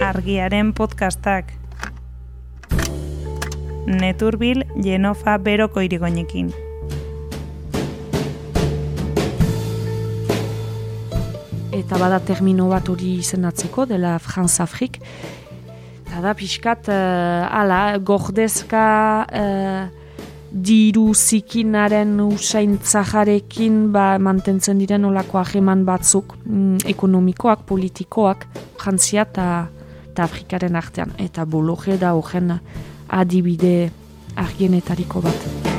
Argiaren podcastak. Neturbil Jenofa Beroko irigoinekin. Eta bada termino bat hori izenatzeko, dela France Afrik. Eta da pixkat, uh, ala, gordezka uh, diru zikinaren usain zaharekin ba, mantentzen diren olako aheman batzuk mm, ekonomikoak, politikoak, Frantzia eta Afrikaren artean. Eta bologe da horren adibide argienetariko bat.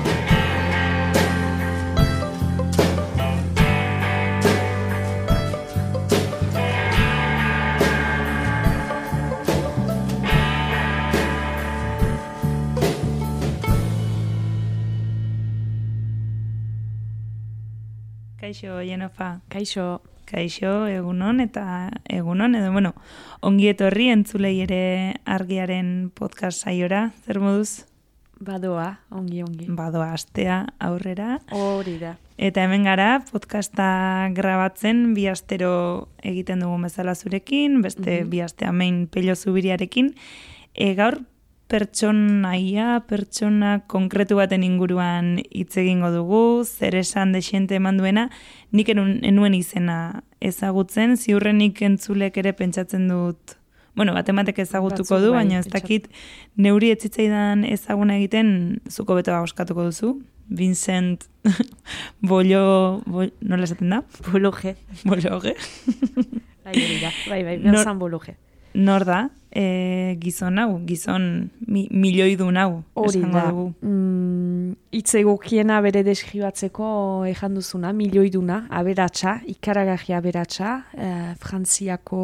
Kaixo, Jenofa. Kaixo. Kaixo, egunon eta egunon, edo, bueno, ongi etorri entzulei ere argiaren podcast saiora, zer moduz? Badoa, ongi, ongi. Badoa, astea aurrera. Hori da. Eta hemen gara, podcasta grabatzen, bi astero egiten dugu bezala zurekin, beste mm bi astea main pello zubiriarekin. E, gaur, pertsonaia, pertsona konkretu baten inguruan hitz egingo dugu, zer esan desente eman duena, nik enuen izena ezagutzen, ziurrenik entzulek ere pentsatzen dut, bueno, bat ematek ezagutuko du, bai, baina ez dakit neuri etzitzaidan ezaguna egiten zuko beto oskatuko duzu. Vincent Bollo, bol, nola esaten da? Bologe. Bologe. bai, bai, bai, bai, Vincent Bologe nor da e, gizon hau, gizon mi, milioi du nau, Hori da. Mm, itzegokiena bere deskribatzeko ejan duzuna, milioi duna, aberatsa, ikaragarria aberatsa, e, frantziako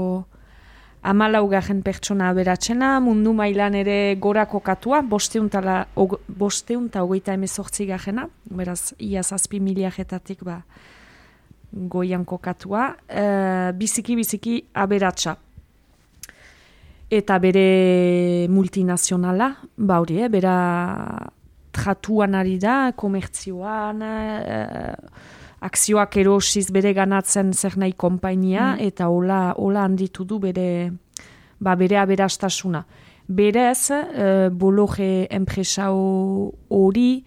amalau garen pertsona aberatsena, mundu mailan ere gorako katua, bosteunta hogeita emezortzi garena, beraz, ia zazpi miliaretatik ba, goian kokatua, e, biziki-biziki aberatsa eta bere multinazionala, ba hori, eh, bera tratuan ari da, komertzioan, eh, akzioak erosiz bere ganatzen zer nahi kompainia, mm. eta hola, hola handitu du bere, ba, bere aberastasuna. Berez, eh, bologe enpresa hori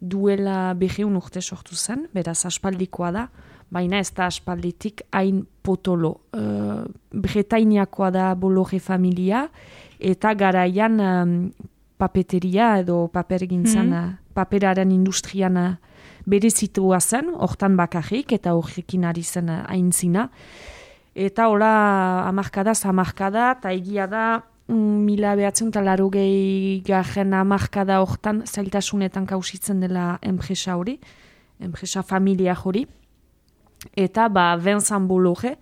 duela beheun urte sortu zen, beraz aspaldikoa da, baina ez da aspalditik hain potolo. Uh, Bretainiakoa da bologe familia, eta garaian um, papeteria edo paper gintzen, mm -hmm. paperaren industriana bere zitua zen, hortan bakarrik, eta horrekin ari zen haintzina. Eta hola amarkada, zamarkada, eta egia da, mm, mila behatzen eta laro gehi garen amarkada hortan zailtasunetan kausitzen dela enpresa hori, enpresa familia hori eta ba Vincent Bologe,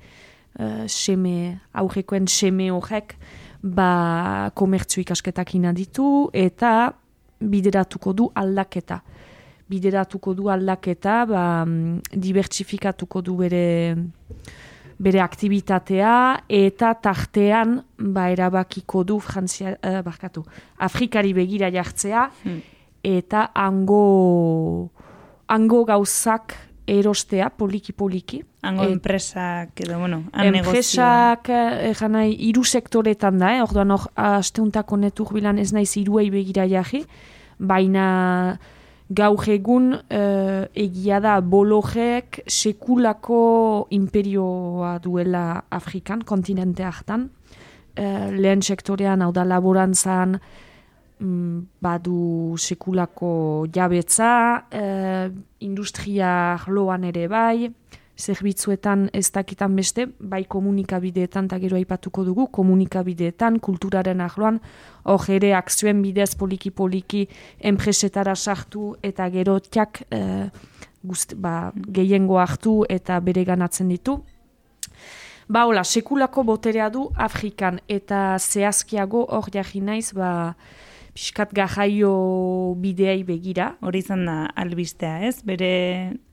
uh, seme, aurrekoen seme horrek, ba komertzu ikasketak ditu eta bideratuko du aldaketa. Bideratuko du aldaketa, ba, dibertsifikatuko du bere bere aktivitatea eta tartean ba erabakiko du Frantzia uh, barkatu Afrikari begira jartzea hmm. eta hango hango gauzak erostea poliki-poliki. Hango enpresak edo, bueno, Enpresak, egan nahi, iru sektoretan da, eh? orduan hor, asteuntako netur bilan ez naiz iruei begira jahi, baina gaur egun uh, egia da bolojek sekulako imperioa duela Afrikan, kontinente hartan, uh, lehen sektorean, hau da laborantzan, badu sekulako jabetza, e, industria loan ere bai, zerbitzuetan ez dakitan beste, bai komunikabideetan, eta gero aipatuko dugu, komunikabideetan, kulturaren ahloan, hor ere akzioen bidez poliki-poliki enpresetara sartu eta gero tiak e, ba, gehiengo hartu eta bere ganatzen ditu. Ba, hola, sekulako boterea du Afrikan eta zehazkiago hor jarri naiz, ba, pixkat gajaio bideai begira. Hori izan da albistea, ez? Bere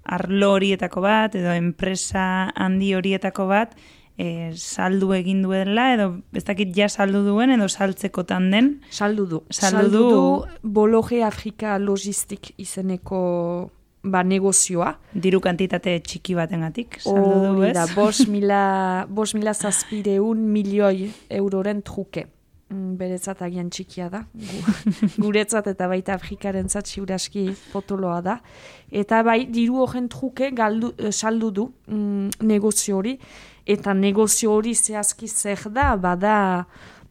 arlo horietako bat, edo enpresa handi horietako bat, e, saldu egin duela, edo ez dakit ja saldu duen, edo saltzeko den. Saldu du. Saldu, du. Bologe Afrika Logistik izeneko ba, negozioa. Diru kantitate txiki batengatik, saldu du, Hori ez? da, bos mila, bos mila zazpireun milioi euroren truke. Mm, Beretzat agian txikia da, Gu- guretzat eta baita Afrikaren zat ziuraski potoloa da. Eta bai, diru horren truke galdu, eh, saldu du mm, negozio hori, eta negozio hori zehazki zer da, bada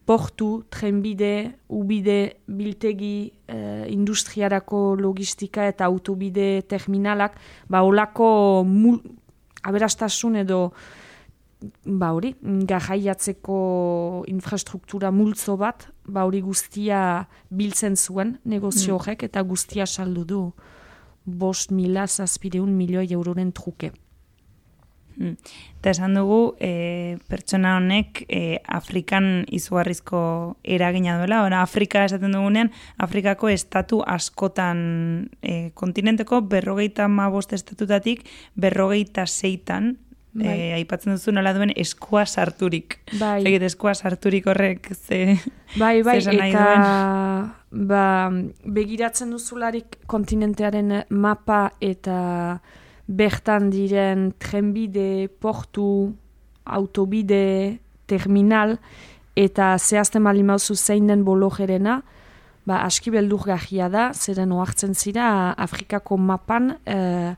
portu, trenbide, ubide, biltegi, eh, industriarako logistika eta autobide terminalak, ba olako mul, aberastasun edo ba hori, garraiatzeko infrastruktura multzo bat, ba hori guztia biltzen zuen negozio Mm. horrek eta guztia saldu du bost mila zazpireun milioi euroren truke. Mm. Eta esan dugu, e, pertsona honek e, Afrikan izugarrizko eragina duela. Ora, Afrika esaten dugunean, Afrikako estatu askotan e, kontinenteko berrogeita mabost estatutatik berrogeita zeitan Bai. e, aipatzen duzu nola duen eskua sarturik. Bai, Egit eskua sarturik horrek ze... bai, bai, nahi eta ba, begiratzen duzularik kontinentearen mapa eta bertan diren trenbide, portu, autobide, terminal, eta zehazten bali mauzu zein den bologerena, ba, aski beldurgarria da, zeren ohartzen zira Afrikako mapan eh,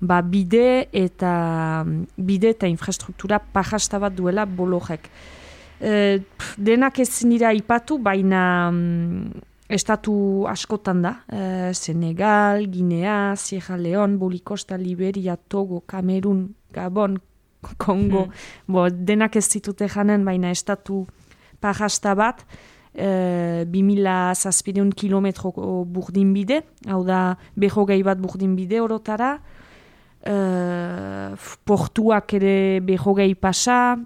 ba, bide eta bide eta infrastruktura pajasta bat duela bologek. E, pf, denak ezin dira ipatu, baina mm, estatu askotan da. E, Senegal, Guinea, Sierra Leone, Bolikosta, Liberia, Togo, Kamerun, Gabon, Kongo. Bo, denak ez ditute janen, baina estatu pajasta bat, e, 2000 zazpideun kilometroko burdin bide, hau da behogei bat burdin bide orotara, e, portuak ere behogei pasa,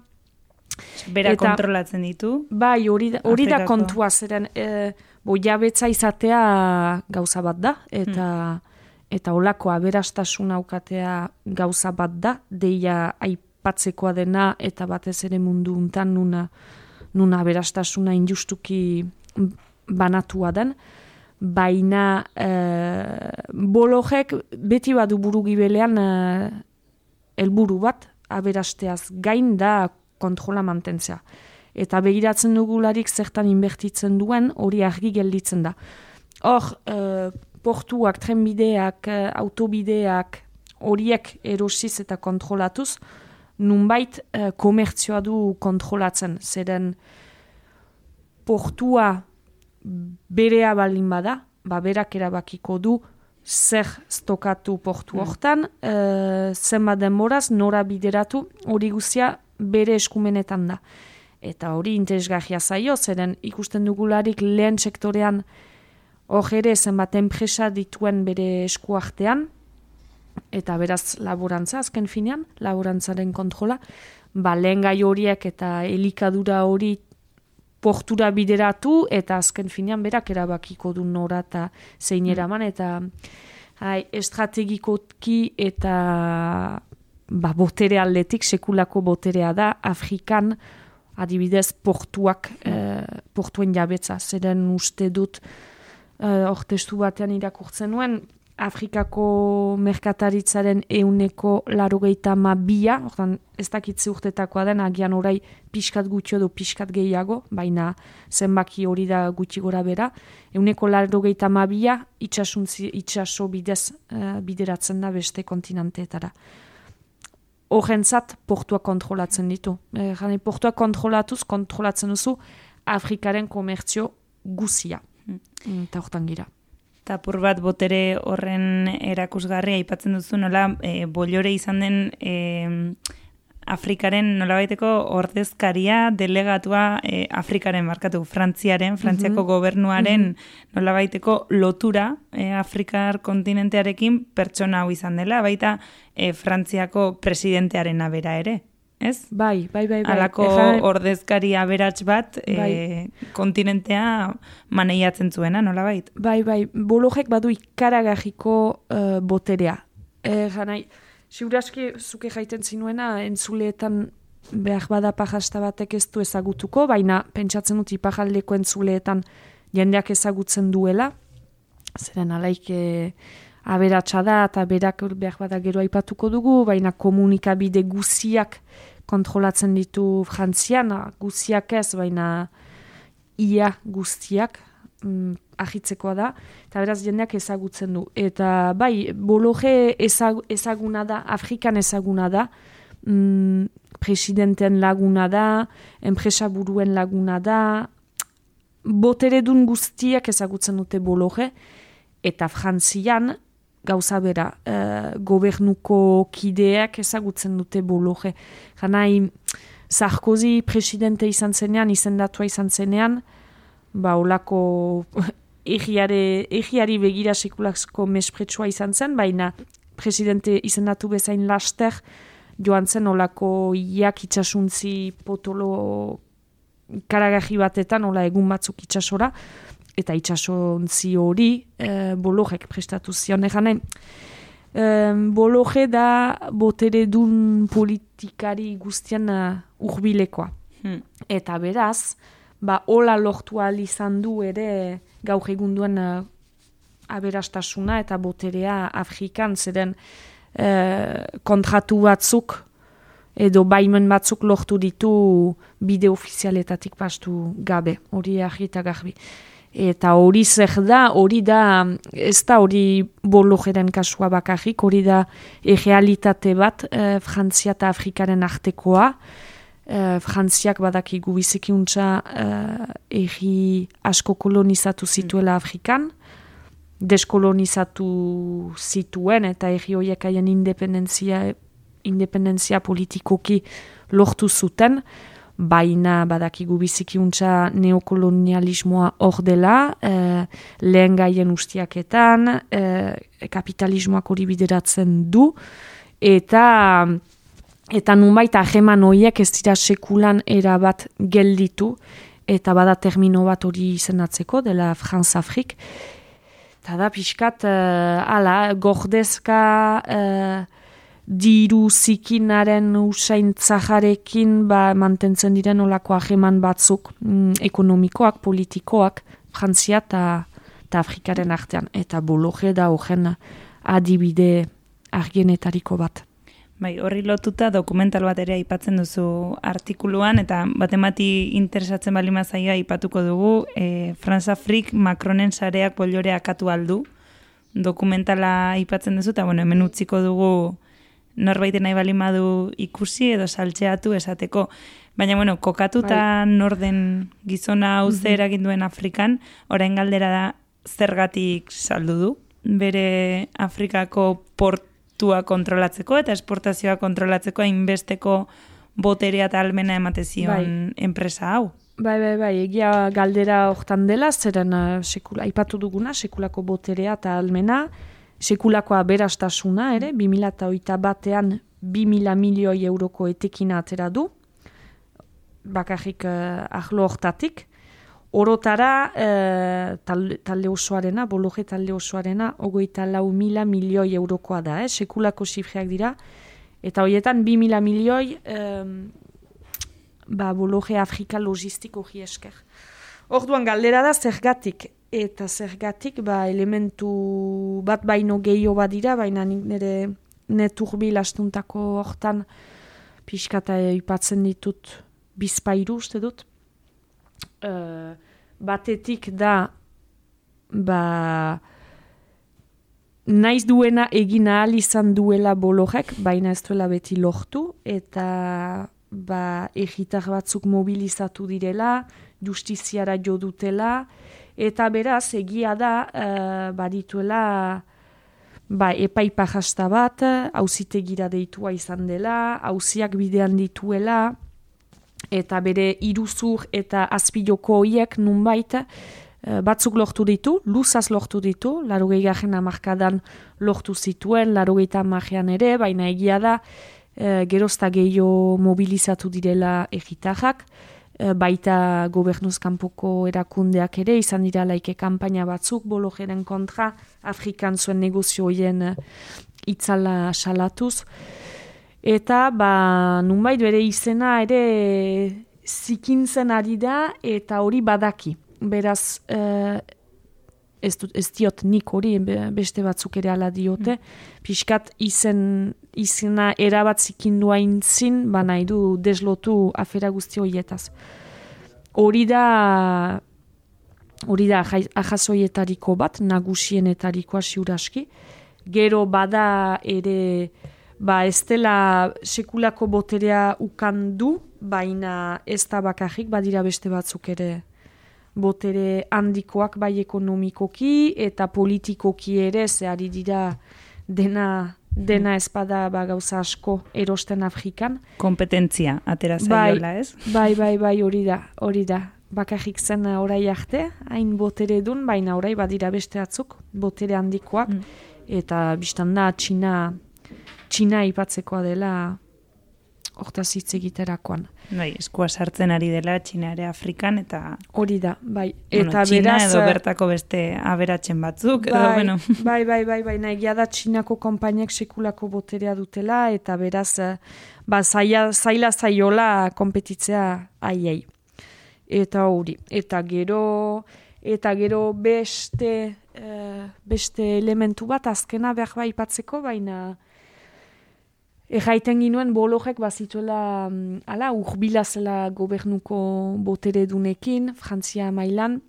Bera Eta- kontrolatzen ditu. Bai, hori da, hori da kontua, zeren e, bo, jabetza izatea gauza bat da, eta eta olako aberastasun aukatea gauza bat da, deia aipatzekoa dena, eta batez ere mundu untan nuna, nuna aberastasuna injustuki banatua den, baina e, bologek beti badu buru gibelean e, helburu bat, aberasteaz gain da kontrola mantentzea eta begiratzen dugularik zertan inbertitzen duen hori argi gelditzen da. Hor, eh, portuak, trenbideak, eh, autobideak, horiek erosiz eta kontrolatuz, nunbait eh, komertzioa du kontrolatzen, zeren portua berea baldin bada, ba berak erabakiko du zer stokatu portu hortan, eh, zenbat denboraz, nora bideratu, hori guzia bere eskumenetan da. Eta hori interesgarria zaio, zeren ikusten dugularik lehen sektorean hor ere zenbat enpresa dituen bere eskuartean, eta beraz laborantza azken finean, laborantzaren kontrola, ba lehen gai horiek eta elikadura hori portura bideratu, eta azken finean berak erabakiko du nora eta zein eraman, eta hai, estrategikoki eta ba, botere aldetik, sekulako boterea da, Afrikan, adibidez portuak, eh, portuen jabetza, zeren uste dut hor uh, testu batean irakurtzen nuen, Afrikako merkataritzaren euneko larogeita mabia, ordan ez dakitze urtetakoa den, agian orai pixkat gutxo edo pixkat gehiago, baina zenbaki hori da gutxi gora bera, euneko larogeita mabia itxasuntzi, itxaso bidez eh, bideratzen da beste kontinanteetara horrentzat portua kontrolatzen ditu. E, jane, portua kontrolatuz, kontrolatzen duzu Afrikaren komertzio guzia. Mm, Eta hortan gira. Eta apur bat botere horren erakusgarria aipatzen duzu nola e, bolore izan den e, Afrikaren nolabaiteko ordezkaria delegatua e, Afrikaren markatu Frantziaren, Frantziako gobernuaren nolabaiteko lotura e, Afrikar kontinentearekin pertsona hau izan dela, baita e, Frantziako presidentearen abera ere, ez? Bai, bai, bai. bai. Halako Ejan- ordezkari aberats bat e, Bai. kontinentea maneiatzen zuena, nolabait? Bai, bai, bologek badu ikaragarriko uh, boterea. E, janai, ziuraski zuke jaiten zinuena, entzuleetan behar bada pajasta batek ez du ezagutuko, baina pentsatzen dut ipajaldeko entzuleetan jendeak ezagutzen duela, zeren alaik, e, aberatsa da eta berak behar bada gero aipatuko dugu, baina komunikabide guziak kontrolatzen ditu frantzian, guziak ez, baina ia guztiak mm, ahitzekoa da, eta beraz jendeak ezagutzen du. Eta bai, bologe ezaguna da, Afrikan ezaguna da, mm, presidenten laguna da, enpresa buruen laguna da, boteredun guztiak ezagutzen dute bologe, eta frantzian gauza bera, uh, gobernuko kideak ezagutzen dute bologe. Janai, Sarkozy presidente izan zenean, izendatua izan zenean, ba, olako egiari begira sekulazko mespretsua izan zen, baina presidente izendatu bezain laster, joan zen olako iak itxasuntzi potolo karagaji batetan, ola egun batzuk itxasora, eta itxasontzi hori e, bologek prestatu zion. Egan nahi, bologe da botere dun politikari guztian uh, urbilekoa. Hmm. Eta beraz, ba, hola lortu izan du ere gaur egun duen uh, aberastasuna eta boterea Afrikan, zeren uh, kontratu batzuk edo baimen batzuk lortu ditu bide ofizialetatik pastu gabe, hori ahita garbi. Eta hori zer da, hori da, ez da hori bologeren kasua bakarrik, hori da errealitate bat e, Frantzia eta Afrikaren artekoa. E, Frantziak badakigu bizikiuntza e, erri asko kolonizatu zituela Afrikan, deskolonizatu zituen eta erri horiek haien independentzia, independentzia politikoki lortu zuten, baina badakigu bizikiuntza neokolonialismoa hor dela, e, lehen gaien ustiaketan, e, kapitalismoak hori bideratzen du, eta eta nunbait aheman horiek ez dira sekulan erabat gelditu, eta bada termino bat hori izenatzeko, dela Franz Afrik, eta da pixkat, uh, ala, gordezka, diru zikinaren usain tzajarekin ba, mantentzen diren olako aheman batzuk mm, ekonomikoak, politikoak, Frantzia eta Afrikaren artean. Eta bologe da horren adibide argienetariko bat. Bai, horri lotuta dokumental bat ere aipatzen duzu artikuluan, eta batemati interesatzen bali mazaia aipatuko dugu, e, Franz Afrik Macronen sareak bolloreak atu aldu, dokumentala aipatzen duzu, eta bueno, hemen utziko dugu norbait nahi bali madu ikusi edo saltzeatu esateko. Baina, bueno, kokatuta bai. norden gizona hau zer egin duen Afrikan, orain galdera da zergatik saldu du, bere Afrikako portua kontrolatzeko eta esportazioa kontrolatzeko hainbesteko boterea eta almena ematezion bai. enpresa hau. Bai, bai, bai, egia galdera hortan dela, zeren uh, sekula, aipatu duguna, sekulako boterea eta almena, sekulakoa berastasuna ere, 2008 batean 2000 milioi euroko etekina atera du, bakarrik uh, ahlo hortatik. Orotara uh, talde, osoarena, bologe talde osoarena, ogoita lau mila milioi eurokoa da, eh? sekulako sifreak dira. Eta horietan 2000 milioi um, ba, bologe Afrika logistiko hi esker. Orduan galdera da zergatik eta zergatik ba, elementu bat baino gehiago bat dira, baina nik nire neturbil astuntako hortan pixkata ipatzen ditut bizpairu uste dut. Uh, batetik da ba, naiz duena egin ahal izan duela bolorek, baina ez duela beti lortu, eta ba, egitar batzuk mobilizatu direla, justiziara jo dutela, eta beraz egia da uh, badituela ba, epaipa jasta bat, hauzitegira deitua izan dela, hauziak bidean dituela, eta bere iruzur eta azpiloko hoiek nunbait uh, batzuk lortu ditu, luzaz lortu ditu, laro gehiagen amarkadan lortu zituen, laro gehiagen ere, baina egia da uh, gerozta gehiago mobilizatu direla egitajak, Eh, baita gobernuz kanpoko erakundeak ere, izan dira laike kanpaina batzuk, bologeren kontra, Afrikan zuen negozioen eh, itzala salatuz. Eta, ba, nunbait bere izena ere zikintzen ari da, eta hori badaki. Beraz, e, ez, dut, ez diot nik hori beste batzuk ere ala diote, mm. pixkat izen, izena erabat zikindua intzin, ba nahi du deslotu afera guzti horietaz. Hori da hori da ahazoietariko bat, nagusienetarikoa siuraski, gero bada ere ba ez dela sekulako boterea ukandu, baina ez da bakarrik, badira beste batzuk ere botere handikoak bai ekonomikoki eta politikoki ere zehari dira dena dena espada ba gauza asko erosten Afrikan. Kompetentzia, atera zaiola, bai, ez? Bai, bai, bai, hori da, hori da. Bakarrik zen orai arte, hain botere dun, baina orai badira beste atzuk, botere handikoak, mm. eta biztan da, Txina, Txina ipatzekoa dela hortaz hitz egiterakoan. Bai, eskua sartzen ari dela Txina ere Afrikan eta hori da, bai. Eta bueno, Txina edo eh, bertako beste aberatzen batzuk bai, edo bueno. Bai, bai, bai, bai, nahi da Txinako konpainek sekulako boterea dutela eta beraz eh, ba zaila zaila zaiola konpetitzea aiei. Eta hori, eta gero eta gero beste uh, beste elementu bat azkena behar bai patzeko, baina Erraiten ginuen bolojek bazituela mm, ala urbila zela gobernuko botere dunekin, Frantzia mailan.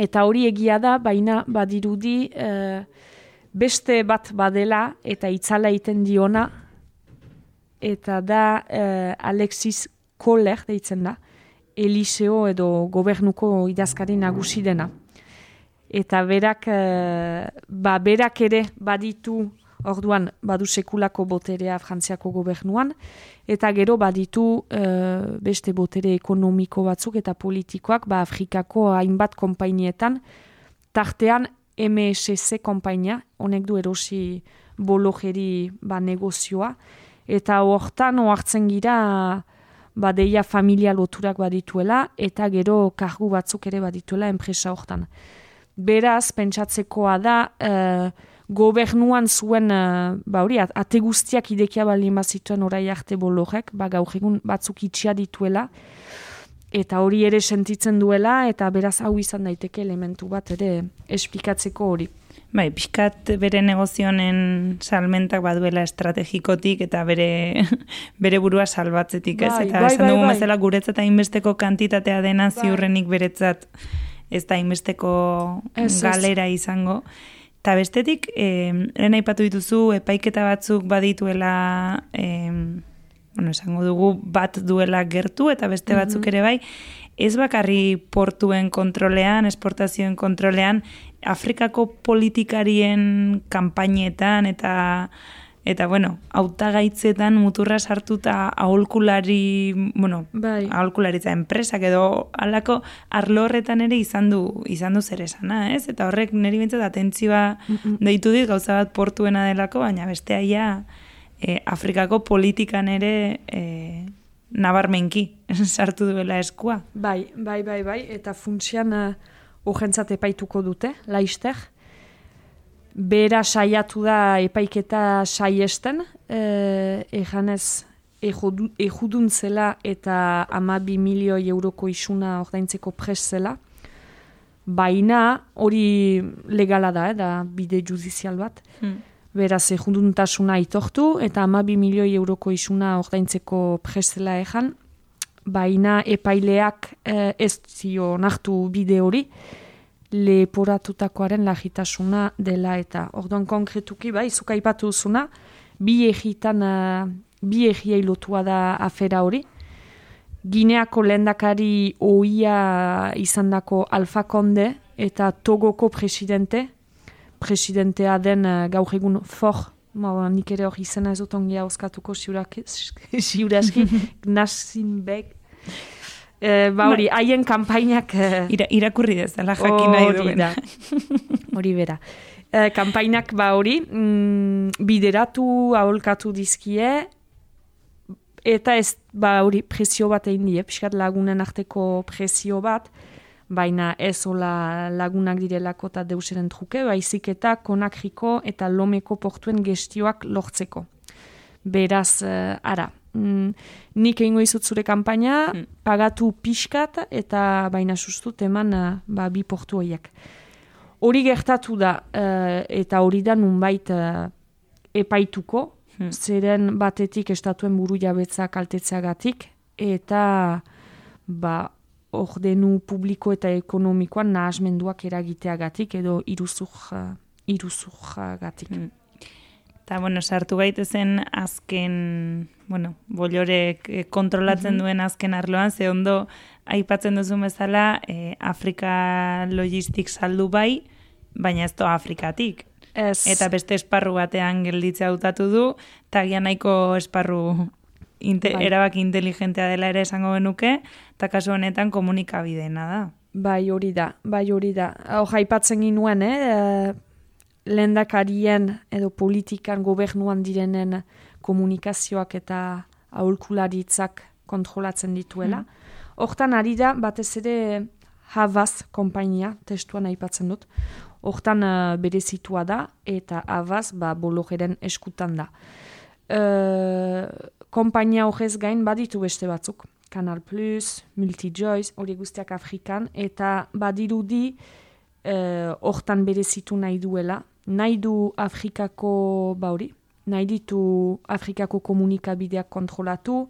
Eta hori egia da, baina badirudi e, beste bat badela eta itzala egiten diona. Eta da e, Alexis Koller deitzen da, Eliseo edo gobernuko idazkari nagusi dena. Eta berak, e, ba, berak ere baditu Orduan, badu sekulako boterea frantziako gobernuan, eta gero baditu uh, beste botere ekonomiko batzuk eta politikoak, ba Afrikako hainbat konpainietan, tartean MSC konpainia, honek du erosi bologeri ba, negozioa, eta hortan oartzen gira ba, deia familia loturak badituela, eta gero kargu batzuk ere badituela enpresa hortan. Beraz, pentsatzekoa da, uh, gobernuan zuen, uh, ba hori, ate guztiak idekia baldin bazituen orai arte bolorek, ba gaur egun batzuk itxia dituela, eta hori ere sentitzen duela, eta beraz hau izan daiteke elementu bat ere esplikatzeko hori. Bai, pixkat bere negozionen salmentak baduela estrategikotik eta bere bere burua salbatzetik, ez? Bai, eta bai, esan dugu bai, bai. guretzat hainbesteko kantitatea dena bai. ziurrenik beretzat ez da hainbesteko galera izango. Ta bestetik, eh, lehen aipatu dituzu, epaiketa batzuk badituela, eh, bueno, esango dugu, bat duela gertu, eta beste batzuk ere bai, ez bakarri portuen kontrolean, esportazioen kontrolean, Afrikako politikarien kanpainetan eta Eta, bueno, autagaitzetan muturra sartuta aholkulari, bueno, bai. aholkularitza enpresak edo alako arlo horretan ere izan du, izan du zer esana, ez? Eta horrek niri bintzat atentzioa deitu dit gauza bat portuena delako, baina beste aia e, Afrikako politikan ere e, nabarmenki sartu duela eskua. Bai, bai, bai, bai, eta funtsian uh, urgentzat epaituko dute, laizter, bera saiatu da epaiketa saiesten, e, ejanez ejudun zela eta ama bi milioi euroko isuna ordaintzeko pres zela. Baina hori legala da, eh, da bide judizial bat. Hmm. Beraz, ejuduntasuna itortu eta ama bi milioi euroko isuna ordaintzeko pres zela ejan. Baina epaileak eh, ez zio nartu bide hori leporatutakoaren lagitasuna dela eta. Orduan konkretuki bai, zuka ipatu zuna, bi egitan, uh, bi egiei lotua da afera hori. Gineako lendakari oia izandako Alfa Konde eta Togoko presidente, presidentea den uh, gaur egun for, ma, nik ere hori izena ez dut ongi hauzkatuko siuraski, Gnasinbek, Eh, ba hori, bai. haien kanpainak... Eh, Ira, irakurri dezala jakin nahi duen. Hori bera. Eh, kanpainak ba hori, mm, bideratu, aholkatu dizkie, eta ez, ba hori, presio bat egin die, piskat lagunen arteko presio bat, baina ez ola lagunak direlako eta deuseren truke, baizik eta konakriko eta lomeko portuen gestioak lortzeko. Beraz, ara, mm, nik egingo izut zure kanpaina, pagatu pixkat eta baina sustut eman uh, ba, bi portu horiek. hori gertatu da, eta hori da nunbait epaituko, hmm. zeren batetik estatuen buru jabetza kaltetzeagatik, eta ba, ordenu publiko eta ekonomikoan nahasmenduak eragiteagatik edo iruzuk, iruzuk gatik. Hmm. Eta, bueno, sartu gaitezen azken, bueno, bolorek eh, kontrolatzen duen azken arloan, ze ondo aipatzen duzu bezala, e, Afrika logistik saldu bai, baina ez to Afrikatik. Ez. Eta beste esparru batean gelditzea hautatu du, eta nahiko esparru inte, bai. erabak inteligentea dela ere esango benuke, eta kasu honetan komunikabideena da. Bai hori da, bai hori da. Hau jaipatzen ginuen, eh? Lehendakarien edo politikan gobernuan direnen komunikazioak eta aurkularitzak kontrolatzen dituela. Mm. Hortan ari da, batez ere Havaz kompainia, testuan aipatzen dut. Hortan uh, berezitua da eta Havaz ba, bologeren eskutan da. Uh, kompainia horrez gain baditu beste batzuk. Canal Plus, Multijoyce, hori guztiak Afrikan, eta badirudi uh, hortan berezitu nahi duela, nahi du Afrikako bauri, nahi ditu Afrikako komunikabideak kontrolatu,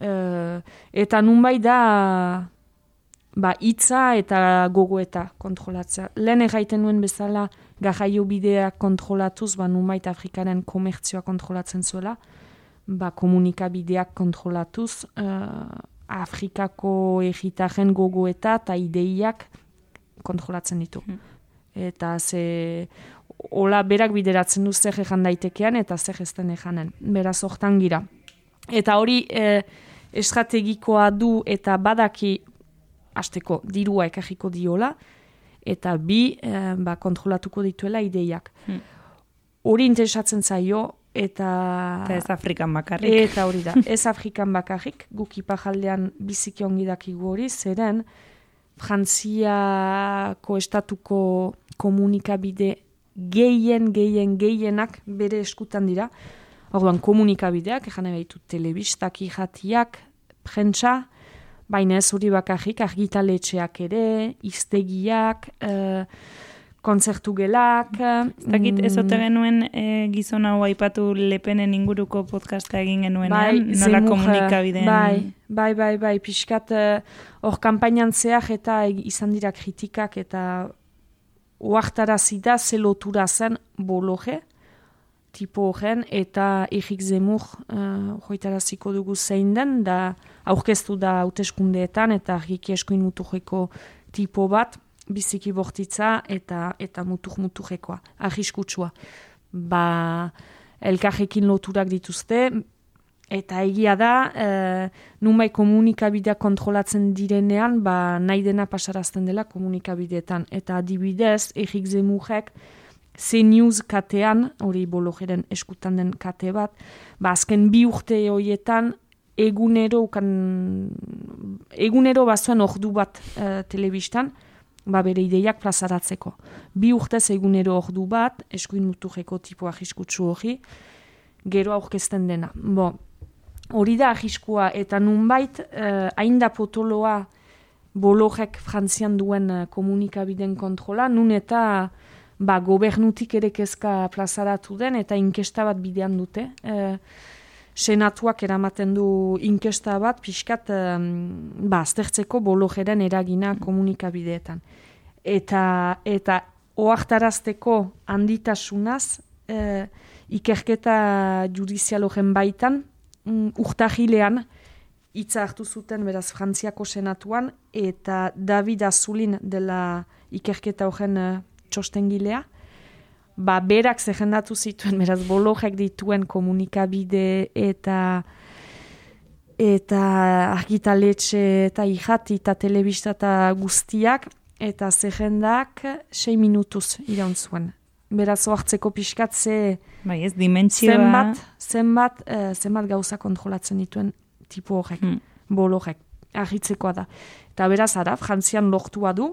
uh, eta nunbai da ba, itza eta gogoeta kontrolatzea. Lehen erraiten nuen bezala garraio bideak kontrolatuz, ba, nunbait Afrikaren komertzioa kontrolatzen zuela, ba, komunikabideak kontrolatuz, uh, Afrikako egitaren gogoeta eta ideiak kontrolatzen ditu. Hmm. Eta ze hola berak bideratzen du zer ejan daitekean eta zer ez den ejanen. Beraz, hortan gira. Eta hori e, estrategikoa du eta badaki hasteko dirua ekajiko diola, eta bi e, ba, kontrolatuko dituela ideiak. Hmm. Hori interesatzen zaio, eta... Eta ez Afrikan bakarrik. Eta hori da, ez Afrikan bakarrik, guk ipajaldean biziki ongi dakigu hori, zeren Frantziako estatuko komunikabide gehien, gehien, gehienak bere eskutan dira. Orduan komunikabideak, egan ebaitu telebistak, ihatiak, prentsa, baina ez hori bakarrik, argitaletxeak ere, iztegiak, e, kontzertu gelak. Zakit, ez ote mm. genuen e, gizon hau aipatu lepenen inguruko podcasta egin genuen, bai, nola komunikabidean. Bai, bai, bai, bai, pixkat, eh, hor e, kampainan zeak eta izan dira kritikak eta oaktarazi da zelotura zen bologe, tipo horren, eta egik zemur uh, joitaraziko dugu zein den, da aurkeztu da hauteskundeetan eta argiki eskoin muturreko tipo bat, biziki bortitza eta eta mutur muturrekoa, ahiskutsua. Ba, elkarrekin loturak dituzte, Eta egia da, e, numai komunikabidea kontrolatzen direnean, ba, nahi dena pasarazten dela komunikabideetan. Eta adibidez, egik zemurek, ze news katean, hori bologeren eskutan den kate bat, ba, azken bi urte horietan, egunero, kan, egunero bazuen ordu bat e, telebistan, ba, bere ideiak plazaratzeko. Bi urtez egunero ordu bat, eskuin muturreko tipoa jiskutsu hori, gero aurkezten dena. Bo, hori da ahiskua eta nunbait eh, hain da potoloa bologek frantzian duen uh, komunikabiden kontrola, nun eta ba, gobernutik ere kezka plazaratu den eta inkesta bat bidean dute. Eh, senatuak eramaten du inkesta bat pixkat ba, aztertzeko bologeren eragina komunikabideetan. Eta, eta oartarazteko handitasunaz eh, ikerketa judizialogen baitan, mm, urtahilean hitza hartu zuten beraz Frantziako senatuan eta David Azulin dela ikerketa horren uh, txostengilea. Ba, berak zehendatu zituen, beraz, bolojek dituen komunikabide eta eta argitaletxe eta ihati eta telebista eta guztiak, eta zehendak sei minutuz iraun zuen beraz oartzeko pixkat ze bai, ez, dimentsioa... zenbat, zenbat, uh, zenbat gauza kontrolatzen dituen tipu horrek, hmm. bolo horrek, ahitzekoa da. Eta beraz ara, frantzian lortua du,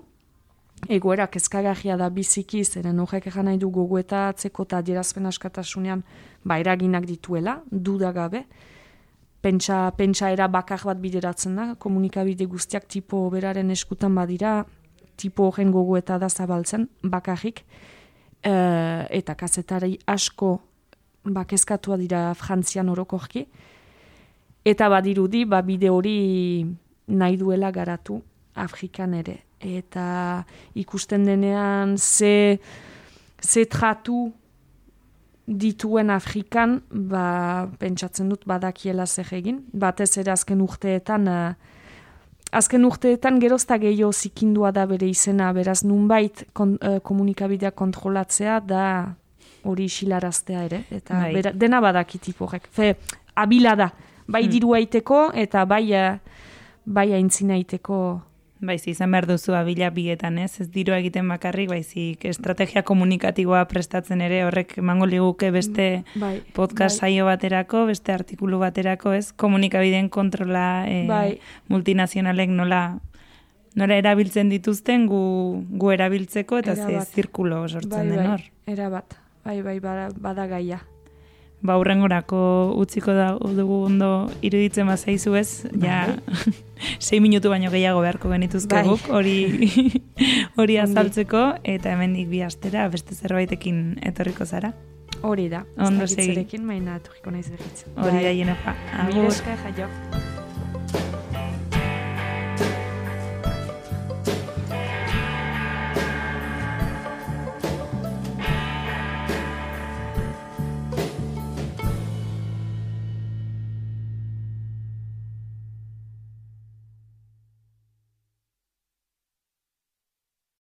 egoera kezkagarria da biziki, zeren horrek egan nahi du gogoeta atzeko eta dierazpen askatasunean ba eraginak dituela, dudagabe, pentsa, pentsa era bakar bat bideratzen da, komunikabide guztiak tipo beraren eskutan badira, tipo horren gogo eta da zabaltzen, bakarrik, uh, eta kazetari asko bakezkatua dira frantzian orokorki, eta badirudi, ba bide hori nahi duela garatu Afrikan ere. Eta ikusten denean ze, ze tratu dituen Afrikan, ba, pentsatzen dut badakiela zer egin. Batez ere azken urteetan, uh, azken urteetan gerozta gehiago zikindua da bere izena, beraz nunbait kon, uh, komunikabideak kontrolatzea da hori isilaraztea ere. Eta Bai. bera, dena badakitip horrek. Fe, abila da, bai Hmm. diru aiteko eta bai, uh, bai aintzina Baizik, izan behar duzu abila bietan, ez? Ez diru egiten bakarrik, baizik, estrategia komunikatiboa prestatzen ere, horrek emango liguke beste bai, podcast bai. saio baterako, beste artikulu baterako, ez? Komunikabideen kontrola e, Bai. multinazionalek nola nola erabiltzen dituzten gu, gu erabiltzeko eta ze Erabat. zirkulo sortzen bai, den bai, hor. Erabat, bai, bai, bada, bada gaia. Ba, hurrengorako utziko da dugu ondo iruditzen bazaizu ez, ja, sei minutu baino gehiago beharko genituzke Bai. guk, hori hori azaltzeko, eta hemendik bi astera beste zerbaitekin etorriko zara. Hori da, Ondo segi. dakitzerekin, maina etorriko naiz berriz. Hori da jenefa. Mila Agur. esker, jaio.